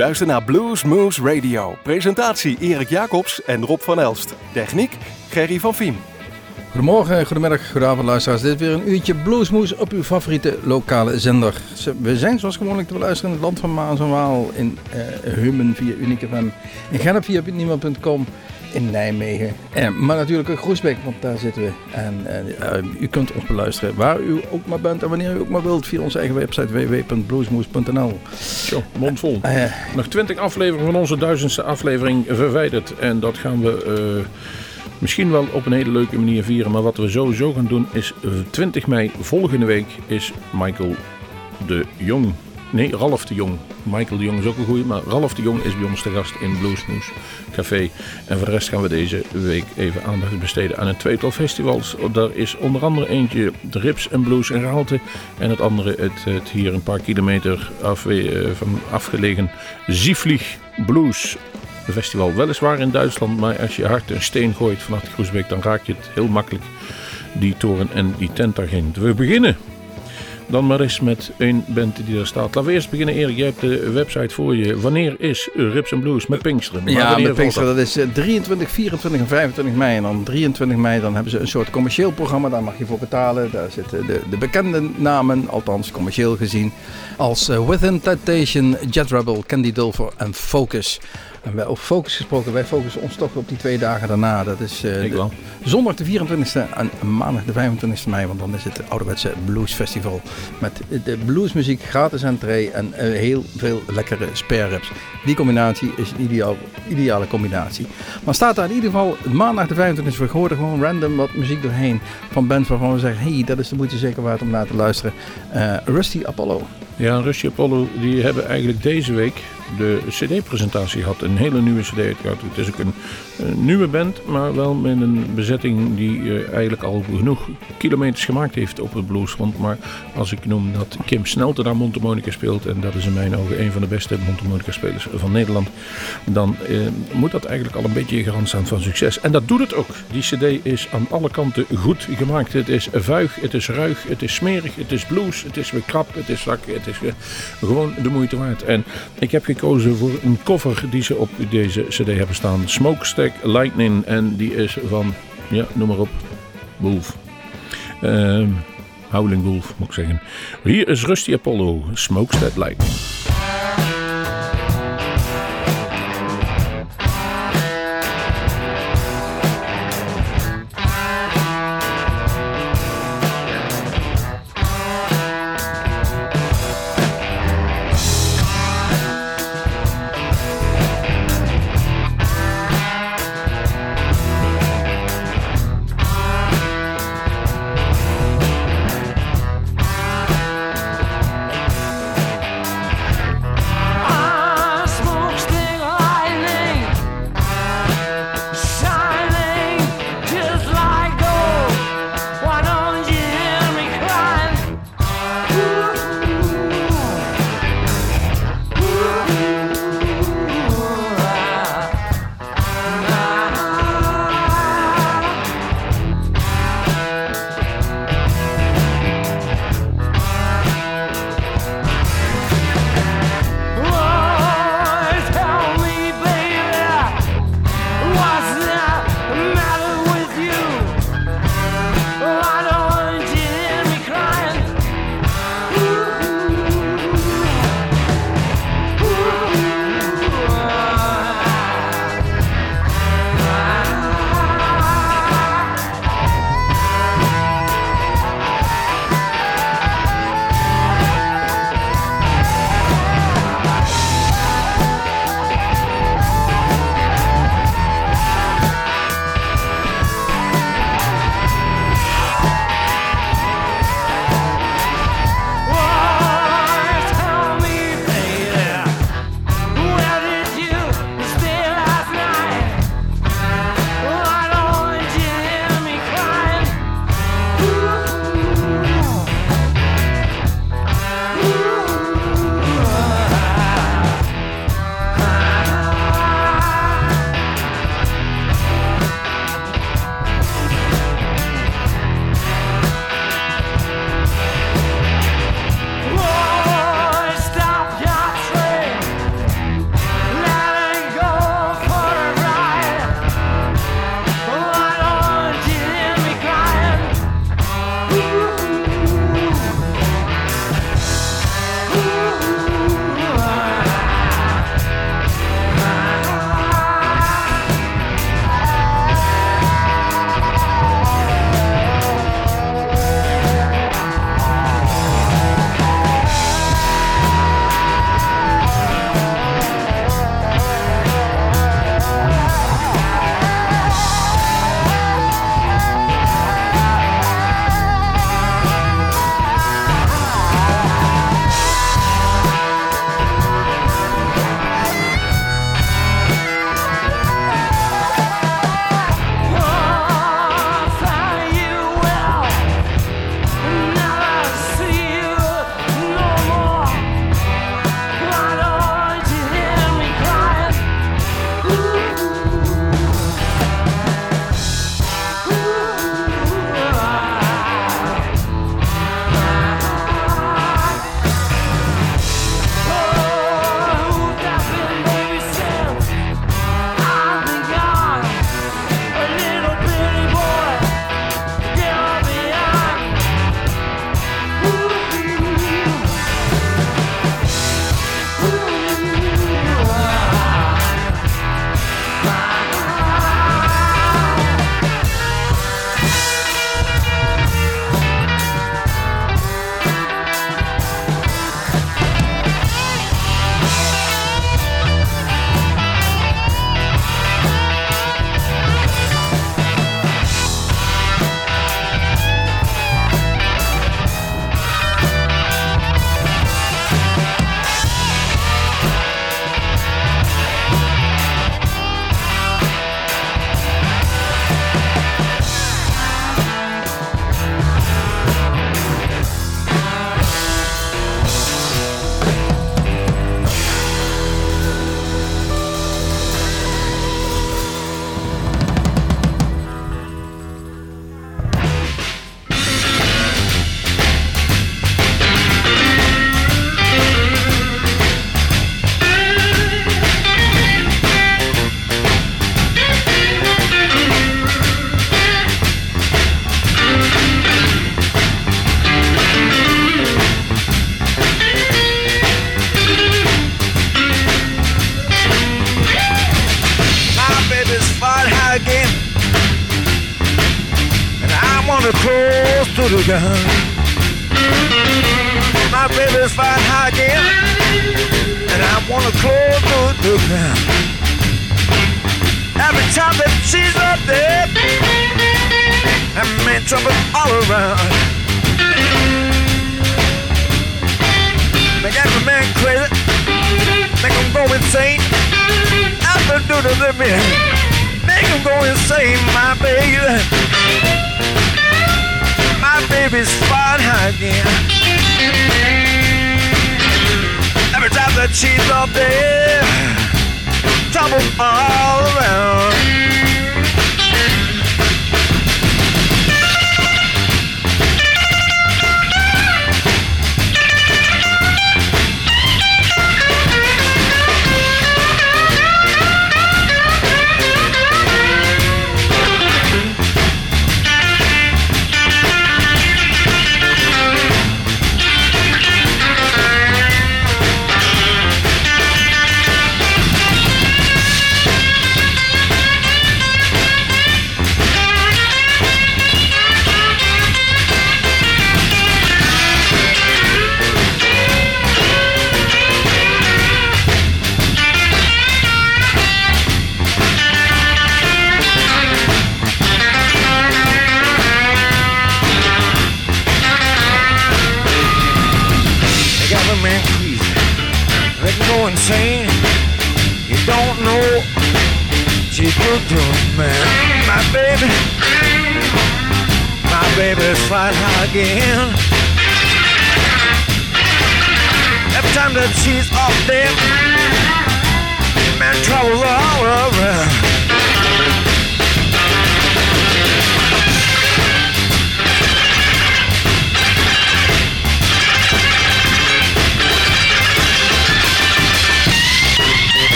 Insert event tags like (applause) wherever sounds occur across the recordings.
U luistert naar Blues Moose Radio. Presentatie Erik Jacobs en Rob van Elst. Techniek Gerry van Viem. Goedemorgen, goedemiddag, goedenavond luisteraars. Dit is weer een uurtje Bluesmoes op uw favoriete lokale zender. We zijn zoals gewoonlijk te beluisteren in het land van Maas en Waal, in uh, Hummen via Unique FM, in Gennep via in Nijmegen. En, maar natuurlijk in Groesbeek, want daar zitten we. En uh, u kunt ons beluisteren waar u ook maar bent en wanneer u ook maar wilt via onze eigen website www.bluesmoes.nl. Zo, mondvol. Uh, Nog 20 afleveringen van onze duizendste aflevering verwijderd. En dat gaan we misschien wel op een hele leuke manier vieren. Maar wat we sowieso gaan doen is 20 mei volgende week is Michael de Jong. Nee, Ralf de Jong. Michael de Jong is ook een goeie, maar Ralf de Jong is bij ons te gast in Bluesmoes Café. En voor de rest gaan we deze week even aandacht besteden aan een tweetal festivals. Daar is onder andere eentje de Rips en Blues in Raalte. En het andere het, hier een paar kilometer af, eh, van afgelegen Zieflieg Blues festival. Weliswaar in Duitsland, maar als je hard een steen gooit vanaf de Groesbeek, dan raak je het heel makkelijk, die toren en die tent daarin. We beginnen dan maar eens met een band die daar staat. Laten we eerst beginnen, Erik. Jij hebt de website voor je. Wanneer is Rips and Blues met Pinksteren? ja, met Pinksteren. Dat is 23, 24 en 25 mei. En dan 23 mei dan hebben ze een soort commercieel programma. Daar mag je voor betalen. Daar zitten de, de bekende namen, althans commercieel gezien. Als uh, Within Temptation, Jet Rebel, Candy Dulfer en Focus. En wij, over focus gesproken, wij focussen ons toch op die twee dagen daarna. Dat is uh, zondag de 24e en maandag de 25e mei. Want dan is het ouderwetse Blues Festival. Met de bluesmuziek, gratis entree en uh, heel veel lekkere spare Die combinatie is een ideaal, ideale combinatie. Maar staat daar in ieder geval maandag de 25e. We horen gewoon random wat muziek doorheen. Van bands waarvan we zeggen, hey, dat is de moeite zeker waard om naar te luisteren. Uh, Rusty Apollo. Ja, Rusty Apollo, die hebben eigenlijk deze week de CD-presentatie had. Een hele nieuwe CD. Het is ook een, nieuwe band, maar wel met een bezetting die uh, eigenlijk al genoeg kilometers gemaakt heeft op het bluesfront. Maar als ik noem dat Kim Snelte daar Montemonica speelt, en dat is in mijn ogen een van de beste Montemonica spelers van Nederland, dan uh, moet dat eigenlijk al een beetje garant staan van succes. En dat doet het ook. Die CD is aan alle kanten goed gemaakt. Het is vuig, het is ruig, het is smerig, het is blues, het is weer krap, het is zwak, het is gewoon de moeite waard. En ik heb gekozen voor een cover die ze op deze cd hebben staan. Smokestack Lightning. En die is van, ja, noem maar op, Wolf. Uh, Howling Wolf, moet ik zeggen. Hier is Rusty Apollo, Smokestack Lightning.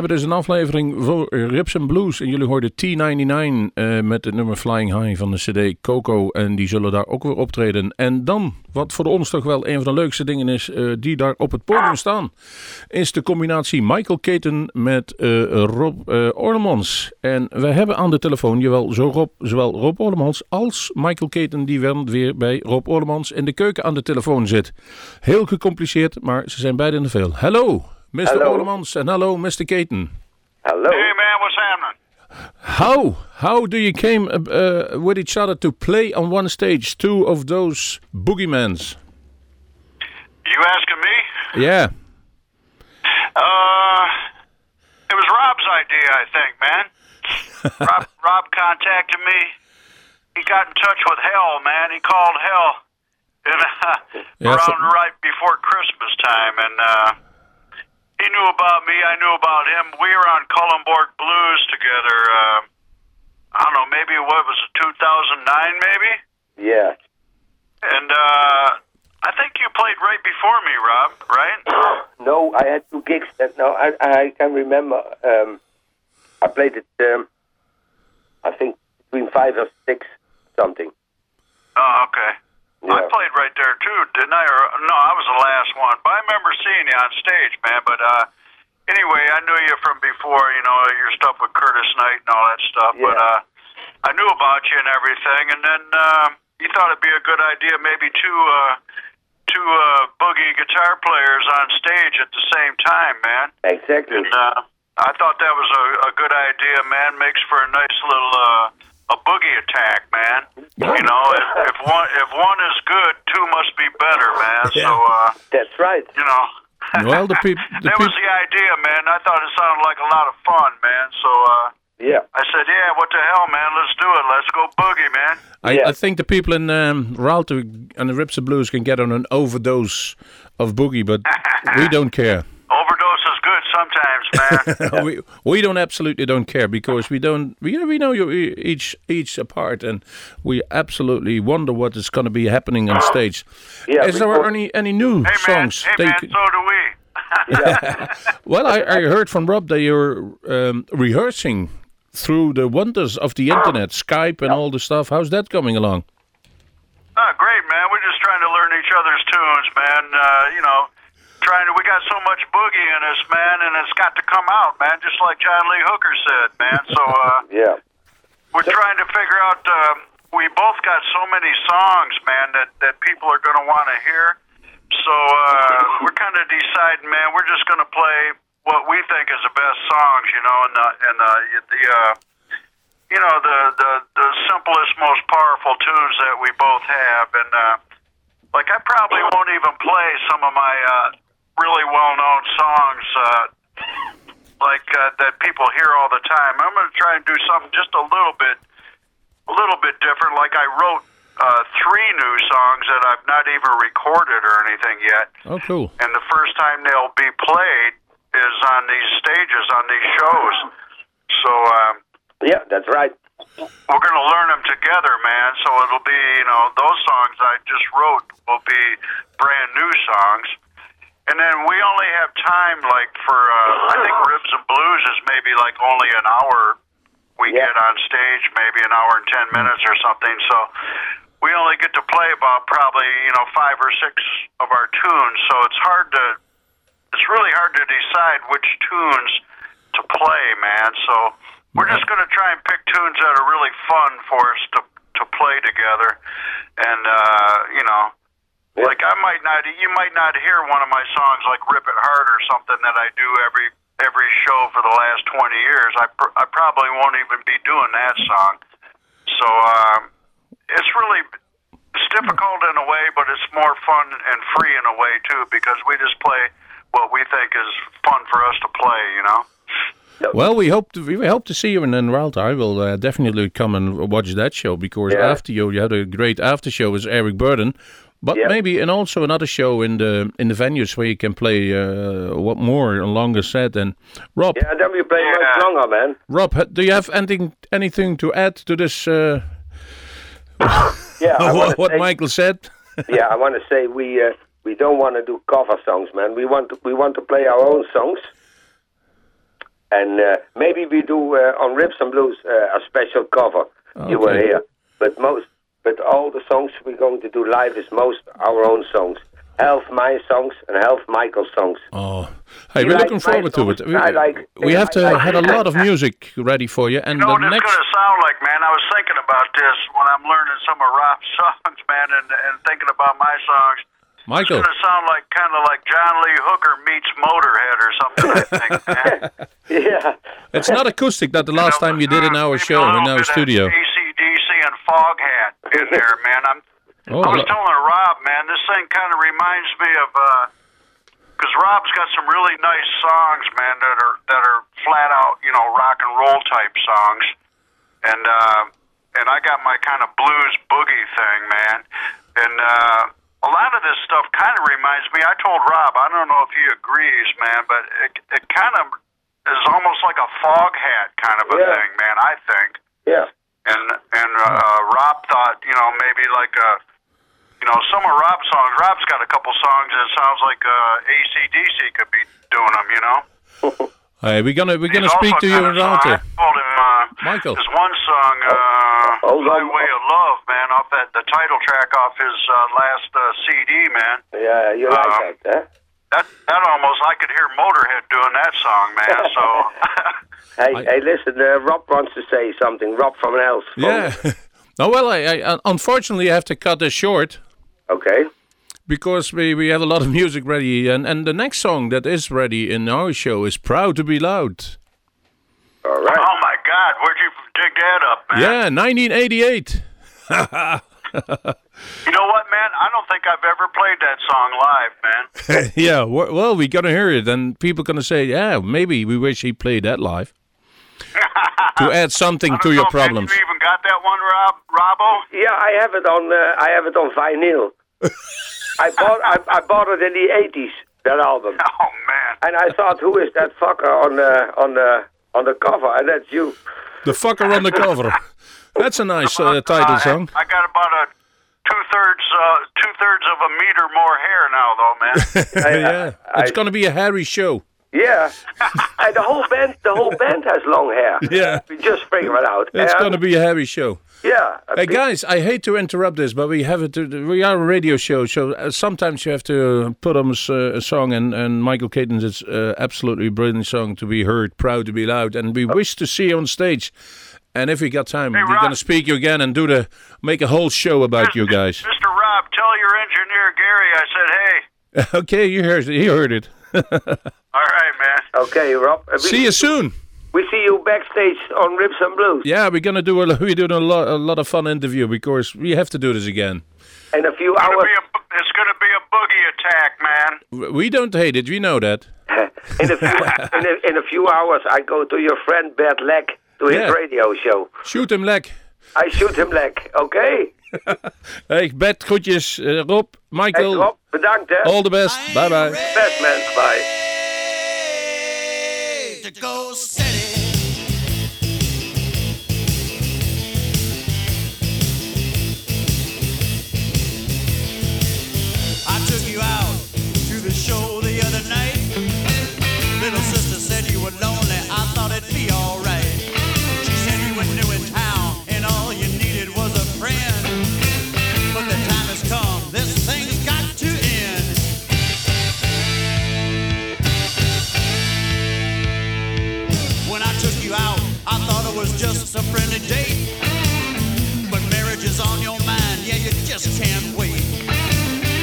Hebben dus een aflevering voor Rips and Blues. En jullie hoorden T99 eh, met het nummer Flying High van de CD Coco. En die zullen daar ook weer optreden. En dan, wat voor ons toch wel een van de leukste dingen is, eh, die daar op het podium staan, is de combinatie Michael Caton met eh, Rob Orlemans. En we hebben aan de telefoon, jawel, Rob, zowel Rob Orlemans als Michael Caton, die weer bij Rob Orlemans in de keuken aan de telefoon zit. Heel gecompliceerd, maar ze zijn beiden te veel. Hallo, Mr. Hallo. Orlemans en hallo, Mr. Katon. Hello. Hey man, what's happening? How how do you came uh, uh, with each other to play on one stage two of those boogeymans? You asking me? Yeah. Uh, it was Rob's idea, I think, man. (laughs) Rob, Rob contacted me. He got in touch with Hell, man. He called Hell, and (laughs) uh, Yeah, around so- right before Christmas time, and uh, he knew about me. I knew about him. We were on Culemborg Blues together. Uh, I don't know, maybe what was it, 2009, maybe? Yeah. And uh, I think you played right before me, Rob. Right? (gasps) No, I had two gigs. That, no, I I can remember. Um, I played it. Um, I think between five or six something. Oh, okay. I played right there too, didn't I? Or no, I was the last one. But I remember seeing you on stage, man. But uh, anyway, I knew you from before. You know your stuff with Curtis Knight and all that stuff. But Yeah. uh, I knew about you and everything. And then uh, you thought it'd be a good idea, maybe two uh, two uh, boogie guitar players on stage at the same time, man. Exactly. And uh, I thought that was a, a good idea, man. Makes for a nice little uh, a boogie attack, man. You know, if, if one if one is good, two must be better, man. So uh, That's right. you know. Well, the (laughs) peop- the that was the idea, man. I thought it sounded like a lot of fun, man. So uh, Yeah. I said, yeah, what the hell, man? Let's do it. Let's go boogie, man. I, Yeah. I think the people in um, Raalte and the Ribs of Blues can get on an overdose of boogie, but (laughs) we don't care. Overdose is good sometimes, man. (laughs) we we don't absolutely don't care because we don't we we know you each each apart and we absolutely wonder what is going to be happening on stage. Yeah, is there any any new hey, man. songs? Hey, man. could- So do we. (laughs) well, I, I heard from Rob that you're um, rehearsing through the wonders of the internet, Skype and all the stuff. How's that coming along? Oh, great, man. We're just trying to learn each other's tunes, man. Uh, you know, trying to. We got so much boogie in us, man, and it's got to come out, man. Just like John Lee Hooker said, man. So uh, (laughs) Yeah. we're trying to figure out. Um, we both got so many songs, man, that that people are going to want to hear. So uh, we're kind of deciding, man. We're just going to play what we think is the best songs, you know, and the and the the. Uh, you know the, the the simplest, most powerful tunes that we both have, and uh, like I probably won't even play some of my uh, really well-known songs, uh, like uh, that people hear all the time. I'm going to try and do something just a little bit, a little bit different. Like I wrote uh, three new songs that I've not even recorded or anything yet Oh, cool. and the first time they'll be played is on these stages on these shows. So um, Yeah, that's right. we're going to learn them together, man. So it'll be, you know, those songs I just wrote will be brand new songs. And then we only have time, like for uh, I think (laughs) Ribs and Blues is maybe like only an hour. We Yeah. get on stage, maybe an hour and ten minutes or something. So we only get to play about probably you know five or six of our tunes. So it's hard to, it's really hard to decide which tunes to play, man. So we're just going to try and pick tunes that are really fun for us to to play together, and uh, you know. Yeah. Like I might not, you might not hear one of my songs like "Rip It Hard" or something that I do every every show for the last twenty years. I pr- I probably won't even be doing that song. So um, it's really it's difficult in a way, but it's more fun and free in a way too because we just play what we think is fun for us to play. You know. Well, we hope to, we hope to see you in, in Raalte. I will uh, definitely come and watch that show because Yeah. after you, you had a great after show with Eric Burdon. But Yeah. maybe and also another show in the in the venues where you can play uh, what more a longer set. And Rob, Yeah, then we play Yeah. much longer, man. Rob, do you have anything anything to add to this? Uh, Yeah, (laughs) what what say- Michael said? (laughs) yeah, I want to say we uh, we don't want to do cover songs, man. We want to we want to play our own songs, and uh, maybe we do uh, on Ribs and Blues uh, a special cover. You were Okay. here, but most but all the songs we're going to do live is most our own songs. Half my songs and half Michael's songs. Oh, hey, You we're like looking my forward to it. We, I like- we have to I like- had a lot of music ready for you, and You know the what it's next. going to sound like, man? I was thinking about this when I'm learning some of Rob's (laughs) songs, man, and, and thinking about my songs. Michael, It's going to sound like kind of like John Lee Hooker meets Motorhead or something, I think. (laughs) Yeah, it's not acoustic. That the last time you did in our show in our studio. ACDC and Foghat in there, man. I'm, Oh, I was telling Rob, man, this thing kind of reminds me of because Rob's got some really nice songs, man, that are that are flat out, you know, rock and roll type songs, and uh, and I got my kind of blues boogie thing, man, and uh, a lot of this stuff kind of reminds me. I told Rob, I don't know if he agrees, man, but it it kind of is almost like a Foghat kind of a Yeah. thing, man. I think yeah, and and uh, Rob thought, you know, maybe like a, you know, some of Rob's songs. Rob's got a couple songs that sounds like uh, ACDC could be doing them, you know. (laughs) hey, we're gonna we're gonna He's speak to you got a in song- I told him, uh, Michael. There's one song, uh, Hold on. "Highway of Love," man, off that the title track off his uh, last uh, CD, man. yeah. You like Um, that, huh? That that almost I could hear Motorhead doing that song, man. So. (laughs) Hey, I- hey, listen. Uh, Rob wants to say something. Rob van Elst. Yeah. (laughs) no, well, I, I unfortunately I have to cut this short Okay. because we, we have a lot of (laughs) music ready, and and the next song that is ready in our show is "Proud to Be Loud." All right. Oh my God, where'd you dig that up, man? Yeah, 1988. You know what, man? I don't think I've ever played that song live, man. (laughs) yeah, well, we gonna hear it, and people gonna say, "Yeah, maybe we wish he played that live." (laughs) to add something I to don't your know if problems. You even got that one, Rob? Robbo? Yeah, I have it on. Uh, I have it on vinyl. (laughs) I bought. I, I bought it in the eighties. That album, Oh man. and I thought, who is that fucker on the on the on the cover? And that's you. The fucker on the cover. That's a nice uh, title I- song. I got about a two thirds uh, two thirds of a meter more hair now, though, man. (laughs) yeah, I- it's gonna be a hairy show. Yeah, (laughs) and the whole band. The whole band has long hair. Yeah. we just figure it out. It's Um, gonna be a hairy show. Yeah. Hey big- guys, I hate to interrupt this, but we have it. We are a radio show, so uh, sometimes you have to uh, put on a, s- uh, a song. And, and Michael Katon's is uh, absolutely brilliant song to be heard, proud to be loud, and we wish to see you on stage. And if we got time, we're gonna speak you again and do the make a whole show about you guys. Mr. Rob, tell your engineer Gary I said hey. (laughs) okay, you heard it. He heard it. (laughs) All right, man. Okay, Rob. We, see you soon. We see you backstage on Ribs and Blues Yeah, we're gonna do a (laughs) we're doing a lot a lot of fun interview because we have to do this again. in a few It's gonna hours. be a, it's going to be a boogie attack, man. We don't hate it. We know that. in a few in a, in a few hours, I go to your friend Bert Leck to his Yeah. radio show. Shoot him, lek. I shoot him Leck. Okay. (laughs) Hey, Bert, groetjes. Eh, Rob, Hey, Michael, Rob, bedankt hè. all the best. Bye bye. Best man. Bye. a friendly date. But marriage is on your mind, yeah, you just can't wait.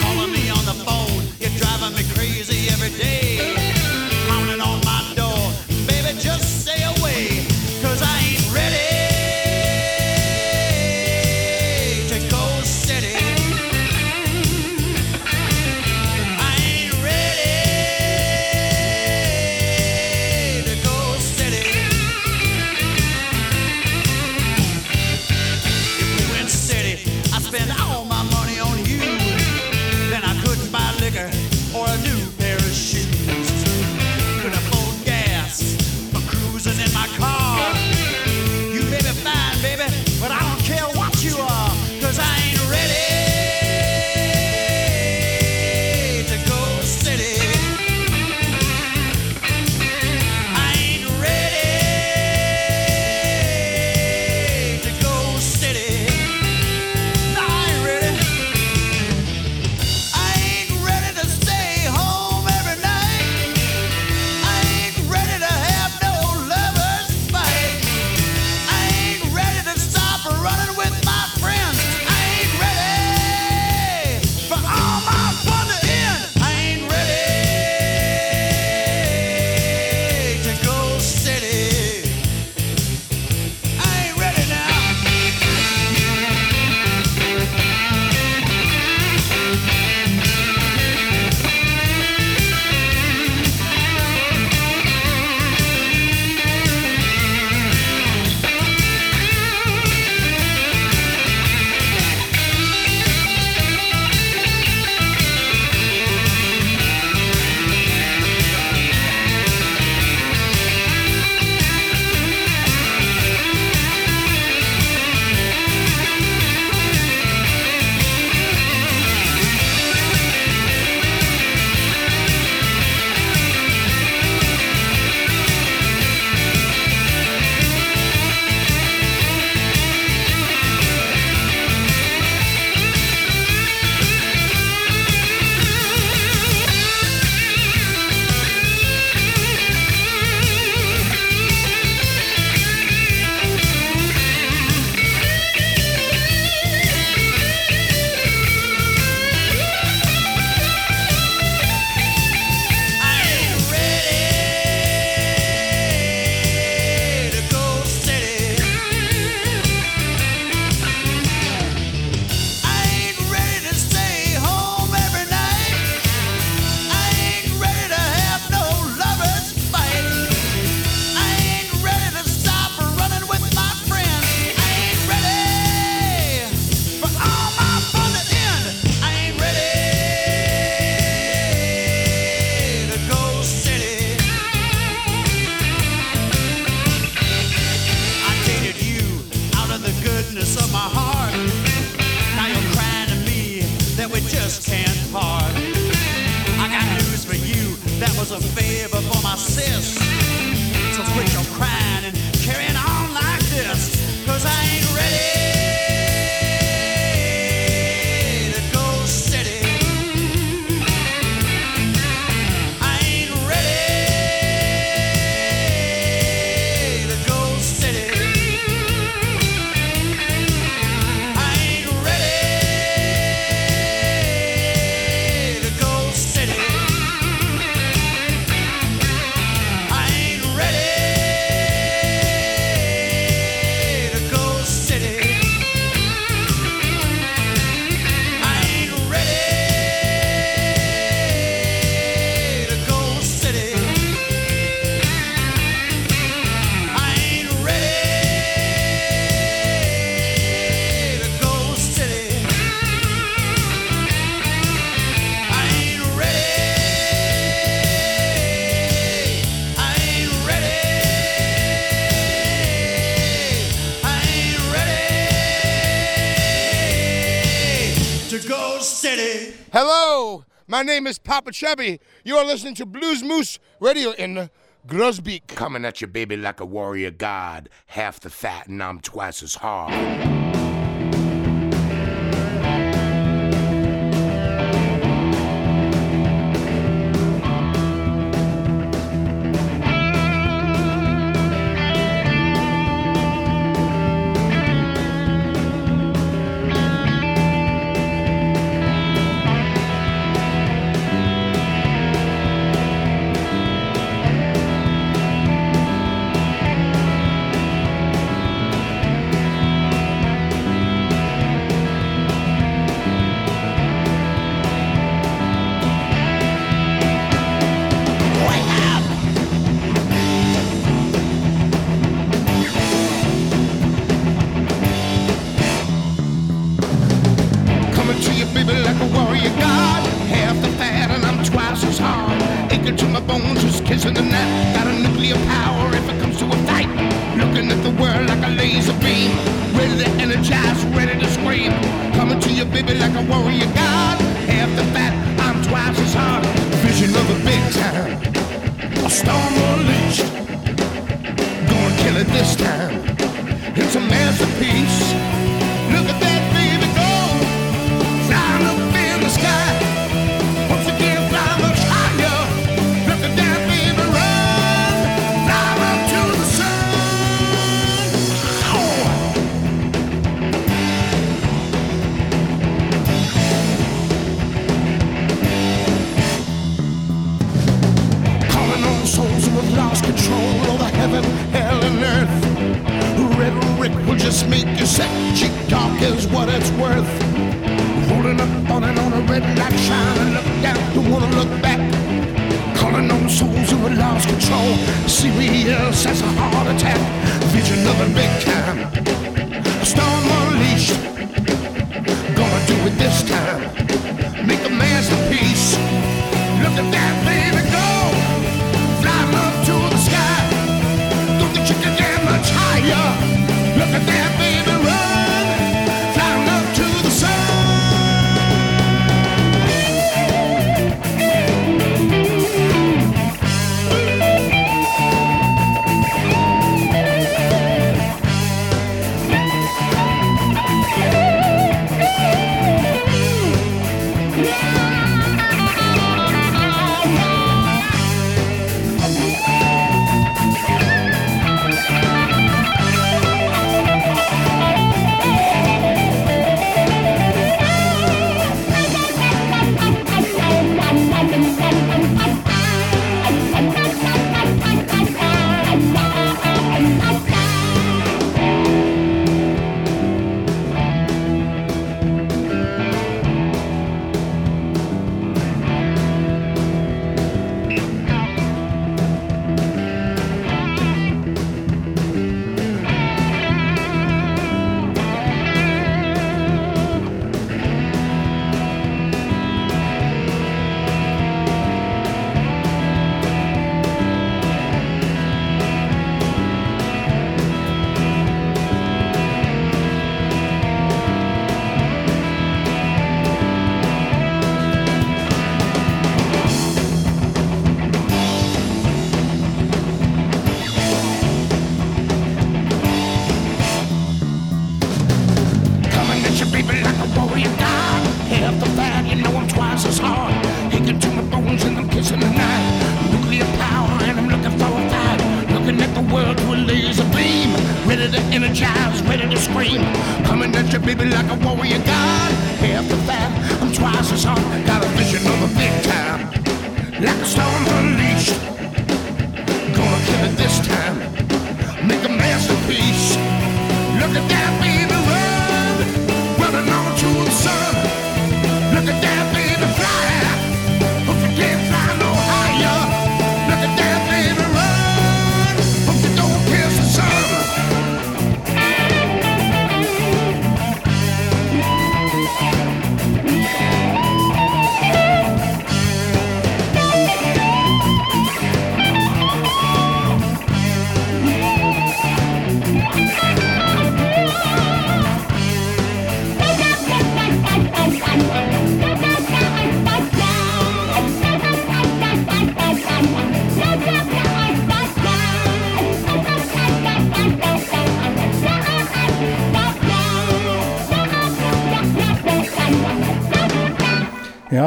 Calling me on the phone, you're driving me crazy every day. My name is Popa Chubby. You are listening to Blues Moose Radio in Groesbeek. Coming at you, baby, like a warrior god. Half the fat, and I'm twice as hard.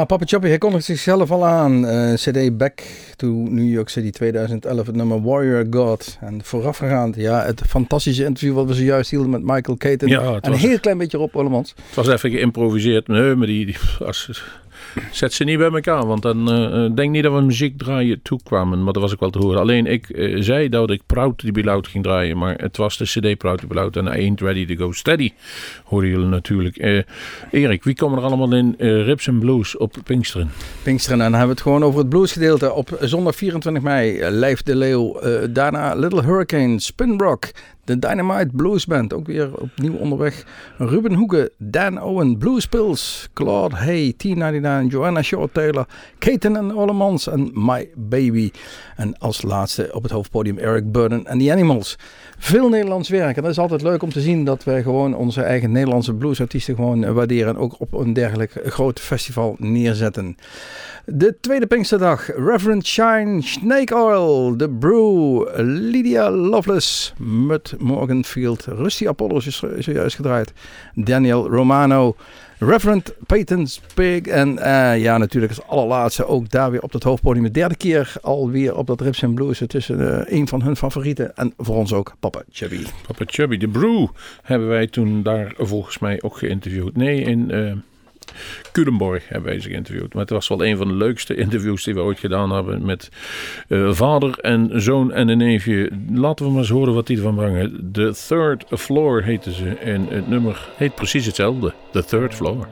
Ja, Papa Choppy, hij kondigt zichzelf al aan. Eh, CD Back to New York City 2011, het nummer Warrior God. En voorafgegaand, ja, het fantastische interview wat we zojuist hielden met Michael Caton. Ja, en een heel klein beetje Rob Ollemans. Het was even geïmproviseerd. Nee, maar die, die als, zet ze niet bij elkaar. Want dan eh, denk niet dat we muziek draaien toekwamen. Maar dat was ook wel te horen. Alleen ik eh, zei dat ik Proud to be ging draaien. Maar het was de CD Proud to be. En I Ain't Ready to Go Steady. Hoorden jullie natuurlijk. Erik, wie komen er allemaal in Rips and Blues op Pinksteren? Pinksteren. En dan hebben we het gewoon over het bluesgedeelte. Op zondag 24 mei, Lijf de Leeuw. daarna Little Hurricane, Spin Rock. De Dynamite Blues Band, ook weer opnieuw onderweg. Ruben Hoeken, Dan Owen, Blues Pills, Claude Hay, T99, Joanna Shaw Taylor, Katen en Ollemans en My Baby. En als laatste op het hoofdpodium Eric Burden en The Animals. Veel Nederlands werk. En dat is altijd leuk om te zien dat wij gewoon onze eigen Nederlandse bluesartiesten gewoon waarderen. En ook op een dergelijk groot festival neerzetten. De tweede Pinksterdag. Reverend Shine, Snake Oil, The Brew, Lydia Loveless, Mud Morganfield, Rusty Apollo is zo- zojuist gedraaid, Daniel Romano, Reverend Peyton Pig en eh, ja, natuurlijk als allerlaatste ook daar weer op het hoofdpodium. De derde keer alweer op dat Rips and Blues. Het is eh, een van hun favorieten en voor ons ook Papa Chubby. Papa Chubby, de Brew, hebben wij toen daar volgens mij ook geïnterviewd. Nee, in eh Culemborg hebben wij ze geïnterviewd. Maar het was wel een van de leukste interviews die we ooit gedaan hebben met eh, vader en zoon en een neefje. Laten we maar eens horen wat die ervan brengen. The Third Floor heette ze en het nummer heet precies hetzelfde. The Third Floor.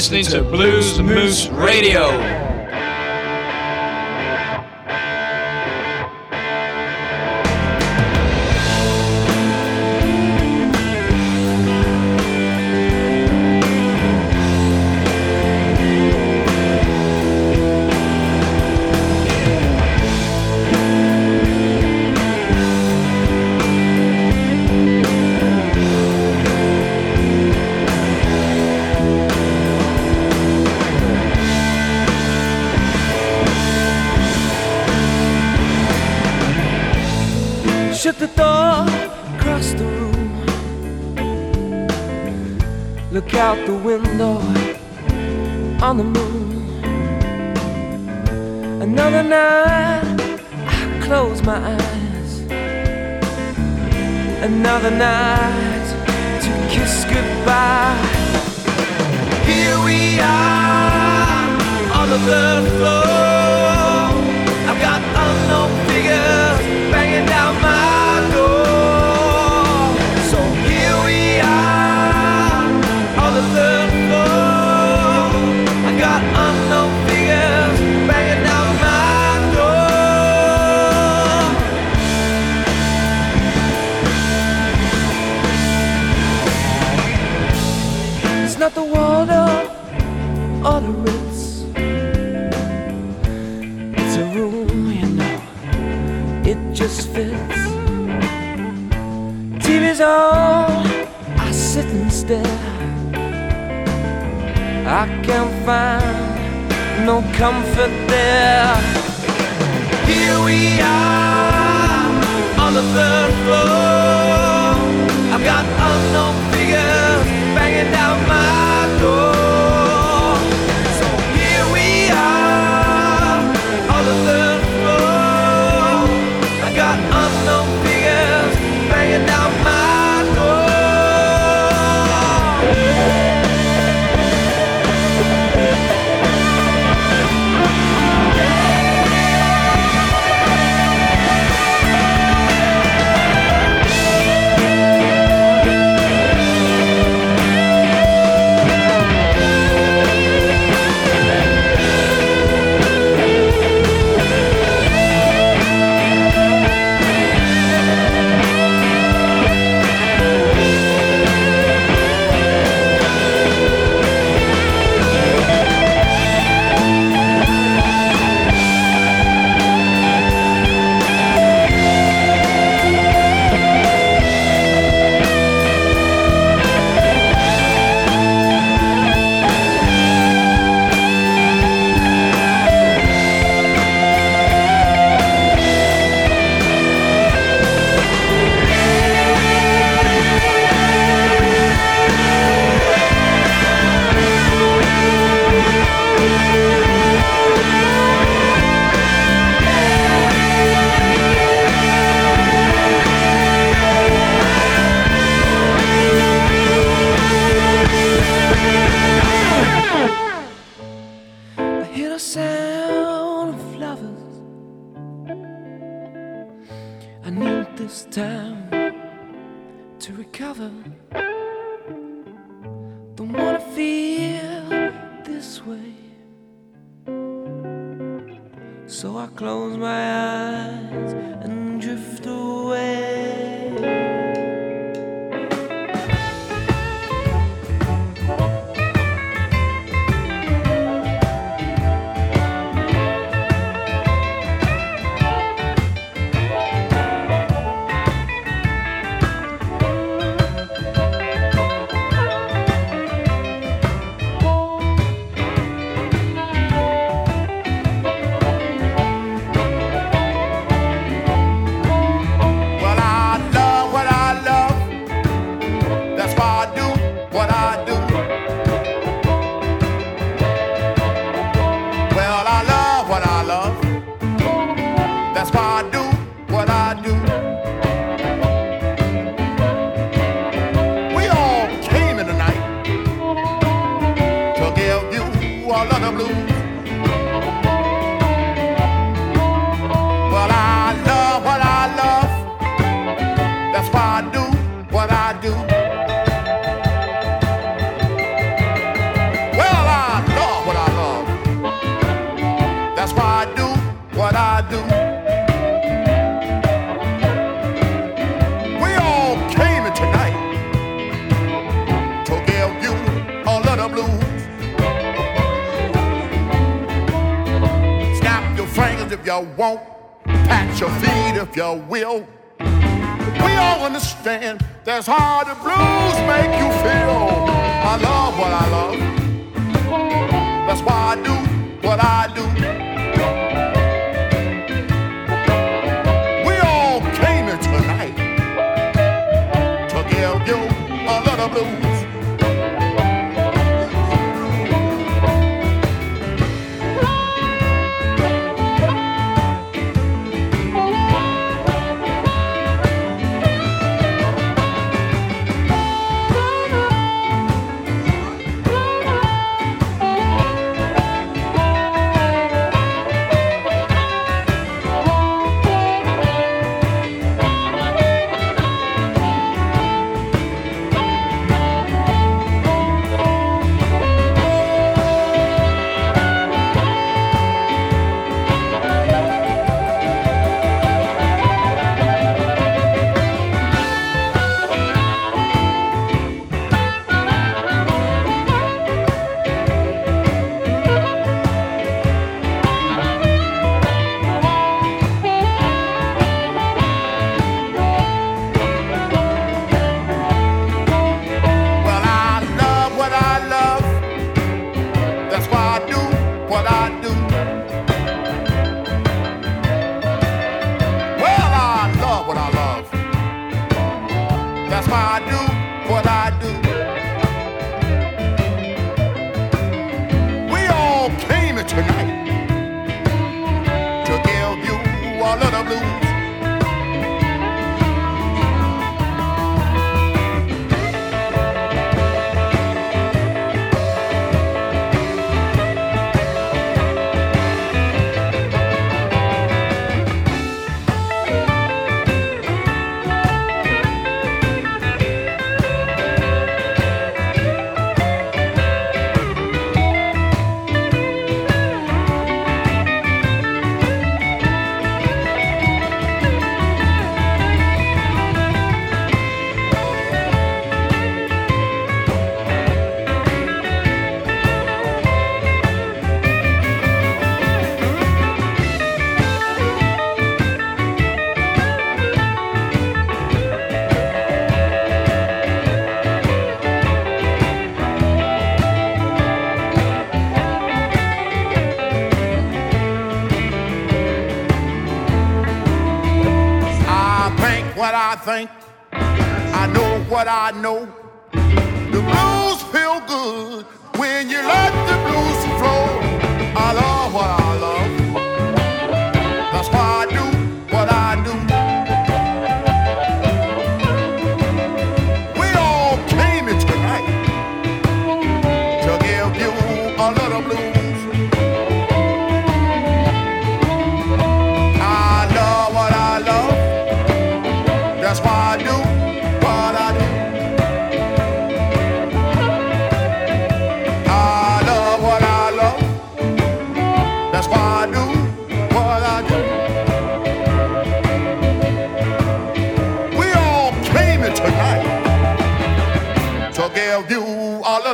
Listening to Bluesmoose Radio. comfort there. you won't, pat your feet if you will. We all understand that's how the blues make you feel. I love what I love. That's why I do what I do. We all came here tonight to give you a little blue. Think. I know what I know. The blues feel good when you let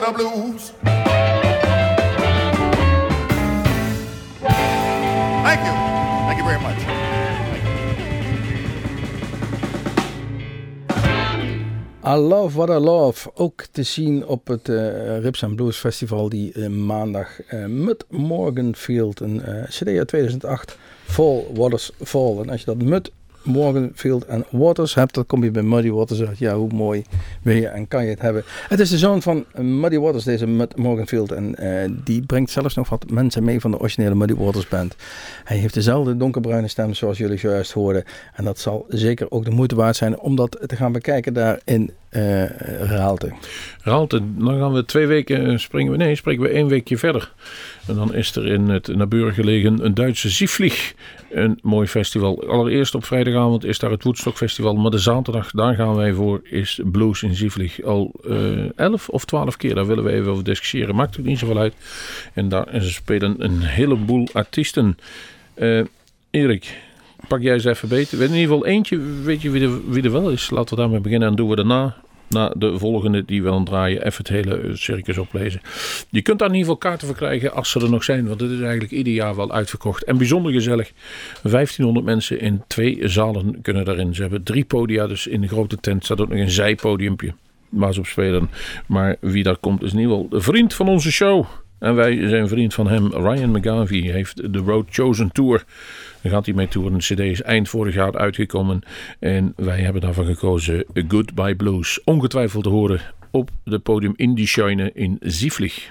blues. Thank you. Thank you very much. I Love What I Love. Ook te zien op het eh Rips and Blues Festival die eh, maandag eh Mud Morganfield, een CD uit 2008, Fall Waters Fall. En als je dat Mud Morganfield en Waters hebt, dan kom je bij Muddy Waters. Ja, hoe mooi wil je en kan je het hebben. Het is de zoon van Muddy Waters, deze Morganfield. En eh, die brengt zelfs nog wat mensen mee van de originele Muddy Waters band. Hij heeft dezelfde donkerbruine stem zoals jullie zojuist hoorden. En dat zal zeker ook de moeite waard zijn om dat te gaan bekijken daar in eh Raalte. Raalte, dan gaan we twee weken eh, springen we. Nee, springen we één weekje verder. En dan is er in het naburig gelegen een Duitse Zieflieg. Een mooi festival. Allereerst op vrijdagavond is daar het Woodstock Festival. Maar de zaterdag, daar gaan wij voor, is Blues in Zieflieg. Al eh, elf of twaalf keer, daar willen we even over discussiëren. Maakt ook niet zoveel uit. En daar spelen een heleboel artiesten. Eh, Erik, pak jij eens even beter. In ieder geval eentje, weet je wie er, wie er wel is? Laten we daarmee beginnen en doen we daarna na de volgende die we dan draaien, even het hele circus oplezen. Je kunt daar in ieder geval kaarten voor krijgen als ze er nog zijn, want het is eigenlijk ieder jaar wel uitverkocht. En bijzonder gezellig. 1500 mensen in twee zalen kunnen daarin. Ze hebben drie podia, dus in de grote tent staat ook nog een zijpodiumpje waar ze op spelen. Maar wie daar komt is in ieder geval de vriend van onze show. En wij zijn vriend van hem. Ryan McGarvey heeft de Road Chosen Tour. Daar gaat hij mee toeren. De cd is eind vorig jaar uitgekomen. En wij hebben daarvan gekozen Goodbye Blues. Ongetwijfeld te horen op het podium in die in Zieflig.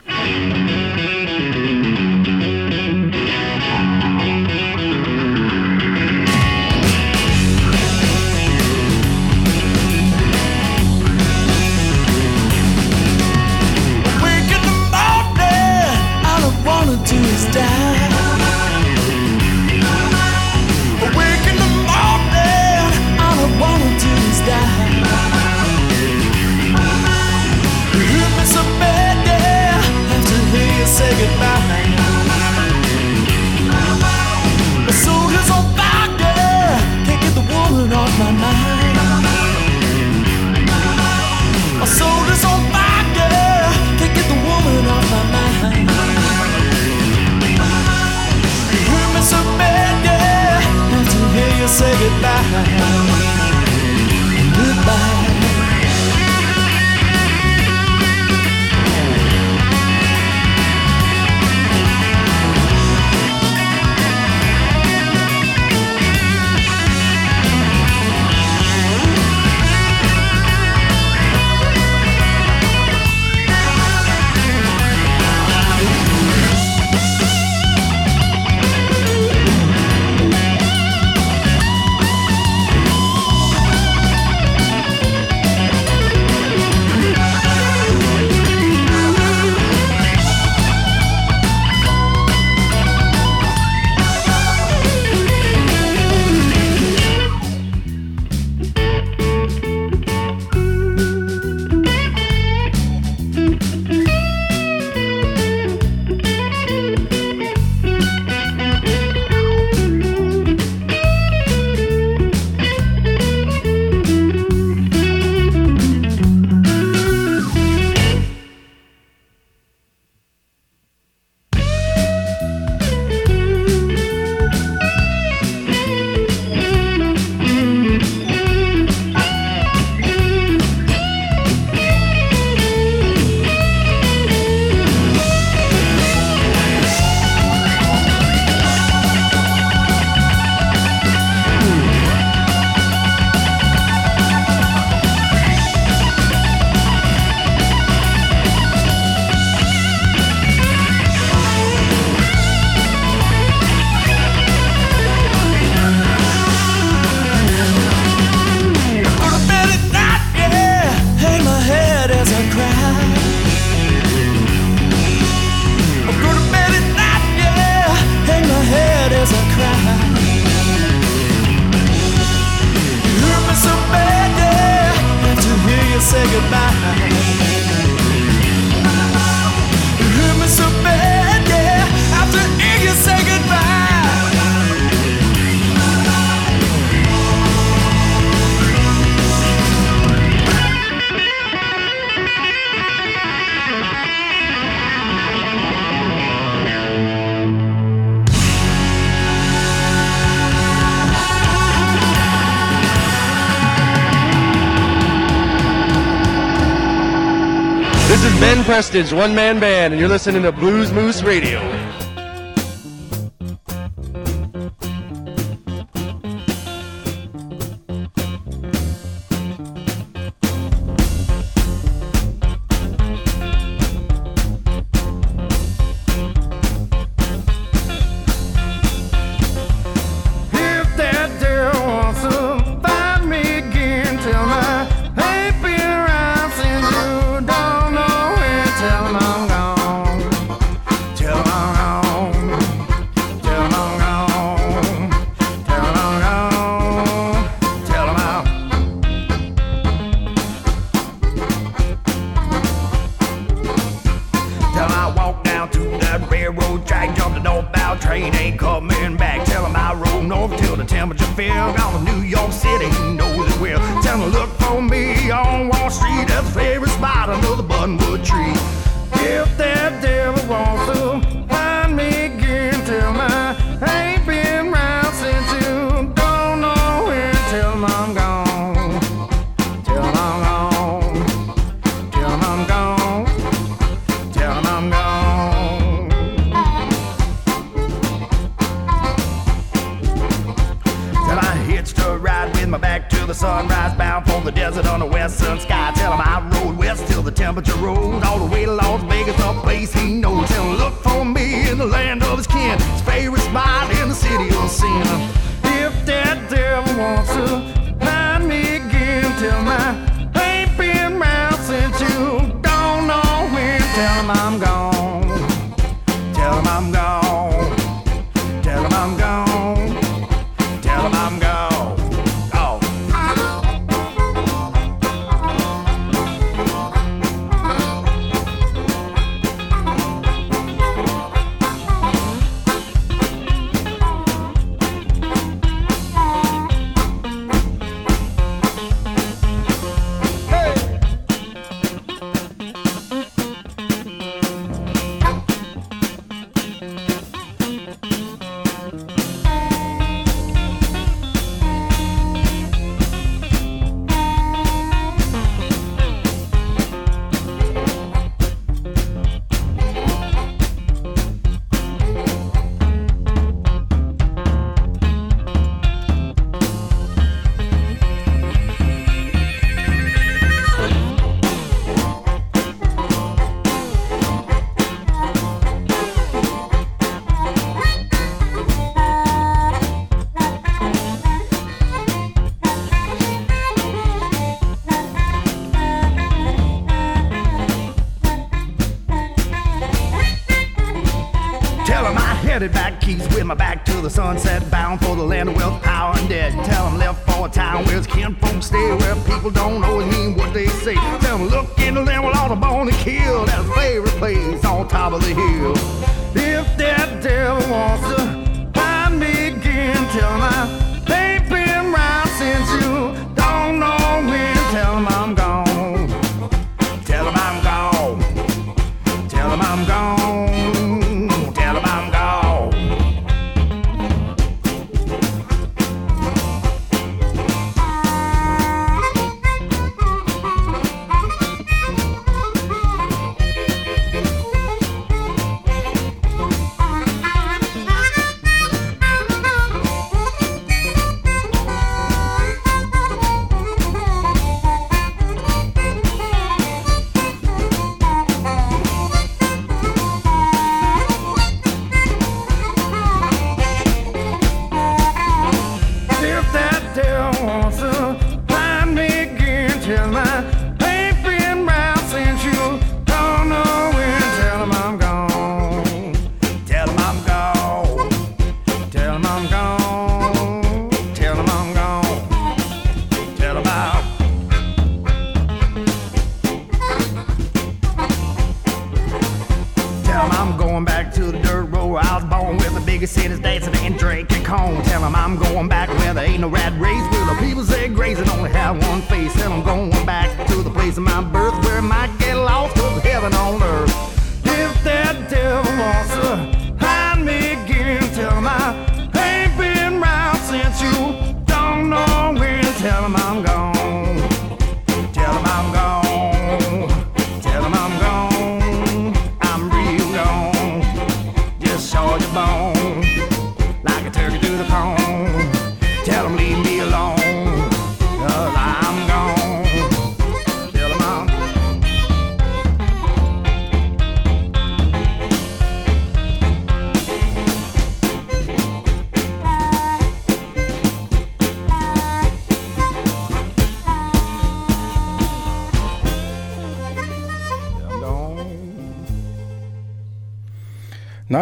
One man band, and you're listening to Bluesmoose Radio.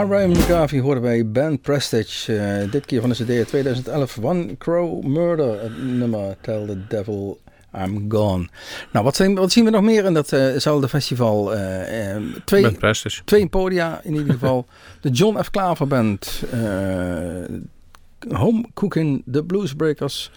Ryan McGarvey hoorden wij Ben Prestige. eh, dit keer van de CD uit 2011. One Crow Murder. Het nummer Tell the Devil I'm Gone. Nou, wat, zijn, wat zien we nog meer in datzelfde festival? Eh, eh, twee, Ben Prestige. twee podia in ieder geval. (laughs) de John F. Klaver Band. Home Cooking. The Bluesbreakers.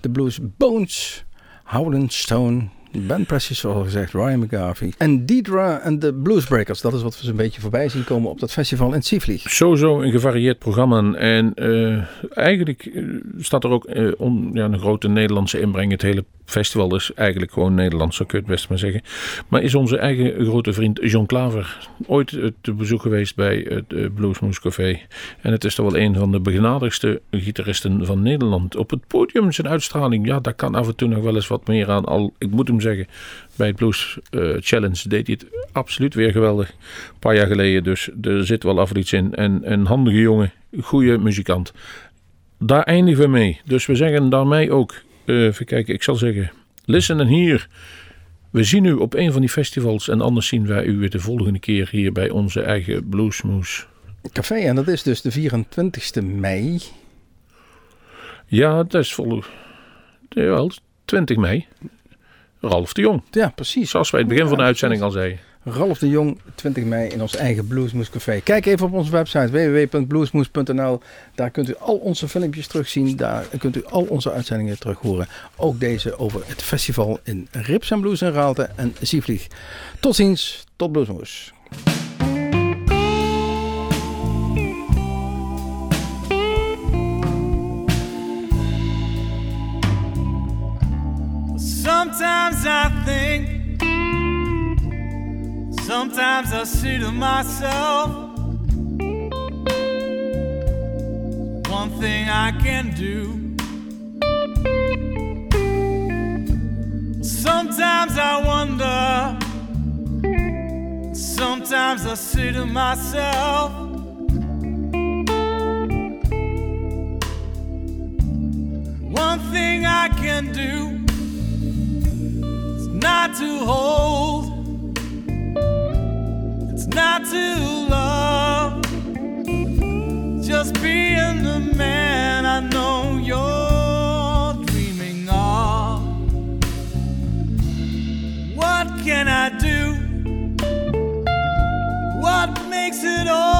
The Blues Bones. Howland Stone. Ben Prestige, zoals gezegd, Ryan McGarvey. En Deidre en de Bluesbreakers. Dat is wat we zo'n beetje voorbij zien komen op dat festival in Sievlieg. Sowieso een gevarieerd programma. En eh, eigenlijk eh, staat er ook on- ja, een grote Nederlandse inbreng. Het hele festival is eigenlijk gewoon Nederlands, zo kun je het best maar zeggen. Maar is onze eigen grote vriend John Klaver ooit eh, te bezoek geweest bij het eh, Bluesmoose Café. En het is toch wel een van de begenadigdste gitaristen van Nederland. Op het podium zijn uitstraling, ja, daar kan af en toe nog wel eens wat meer aan. Al, ik moet hem zeggen, bij het Blues eh, Challenge deed hij het absoluut weer geweldig. Een paar jaar geleden, dus er zit wel af en iets in. En een handige jongen, goede muzikant. Daar eindigen we mee. Dus we zeggen daarmee ook, eh, even kijken, ik zal zeggen, listen en hier. We zien u op een van die festivals en anders zien wij u weer de volgende keer hier bij onze eigen Bluesmoes. Café, en dat is dus de 24e mei. Ja, dat is vol. Jawel, 20 mei. Ralf de Jong. Ja, precies. Zoals wij in het begin van de uitzending al zeiden. Ralf de Jong, 20 mei in ons eigen Bluesmoes Café. Kijk even op onze website www.bluesmoes.nl. Daar kunt u al onze filmpjes terugzien. Daar kunt u al onze uitzendingen terug horen. Ook deze over het festival in Rips en Blues in Raalte en Zievlieg. Tot ziens, tot Bluesmoes. Sometimes I think, sometimes I say to myself, one thing I can do. Sometimes I wonder, sometimes I say to myself, one thing I can do is not to hold, not to love, just being the man I know you're dreaming of. What can I do? What makes it alright?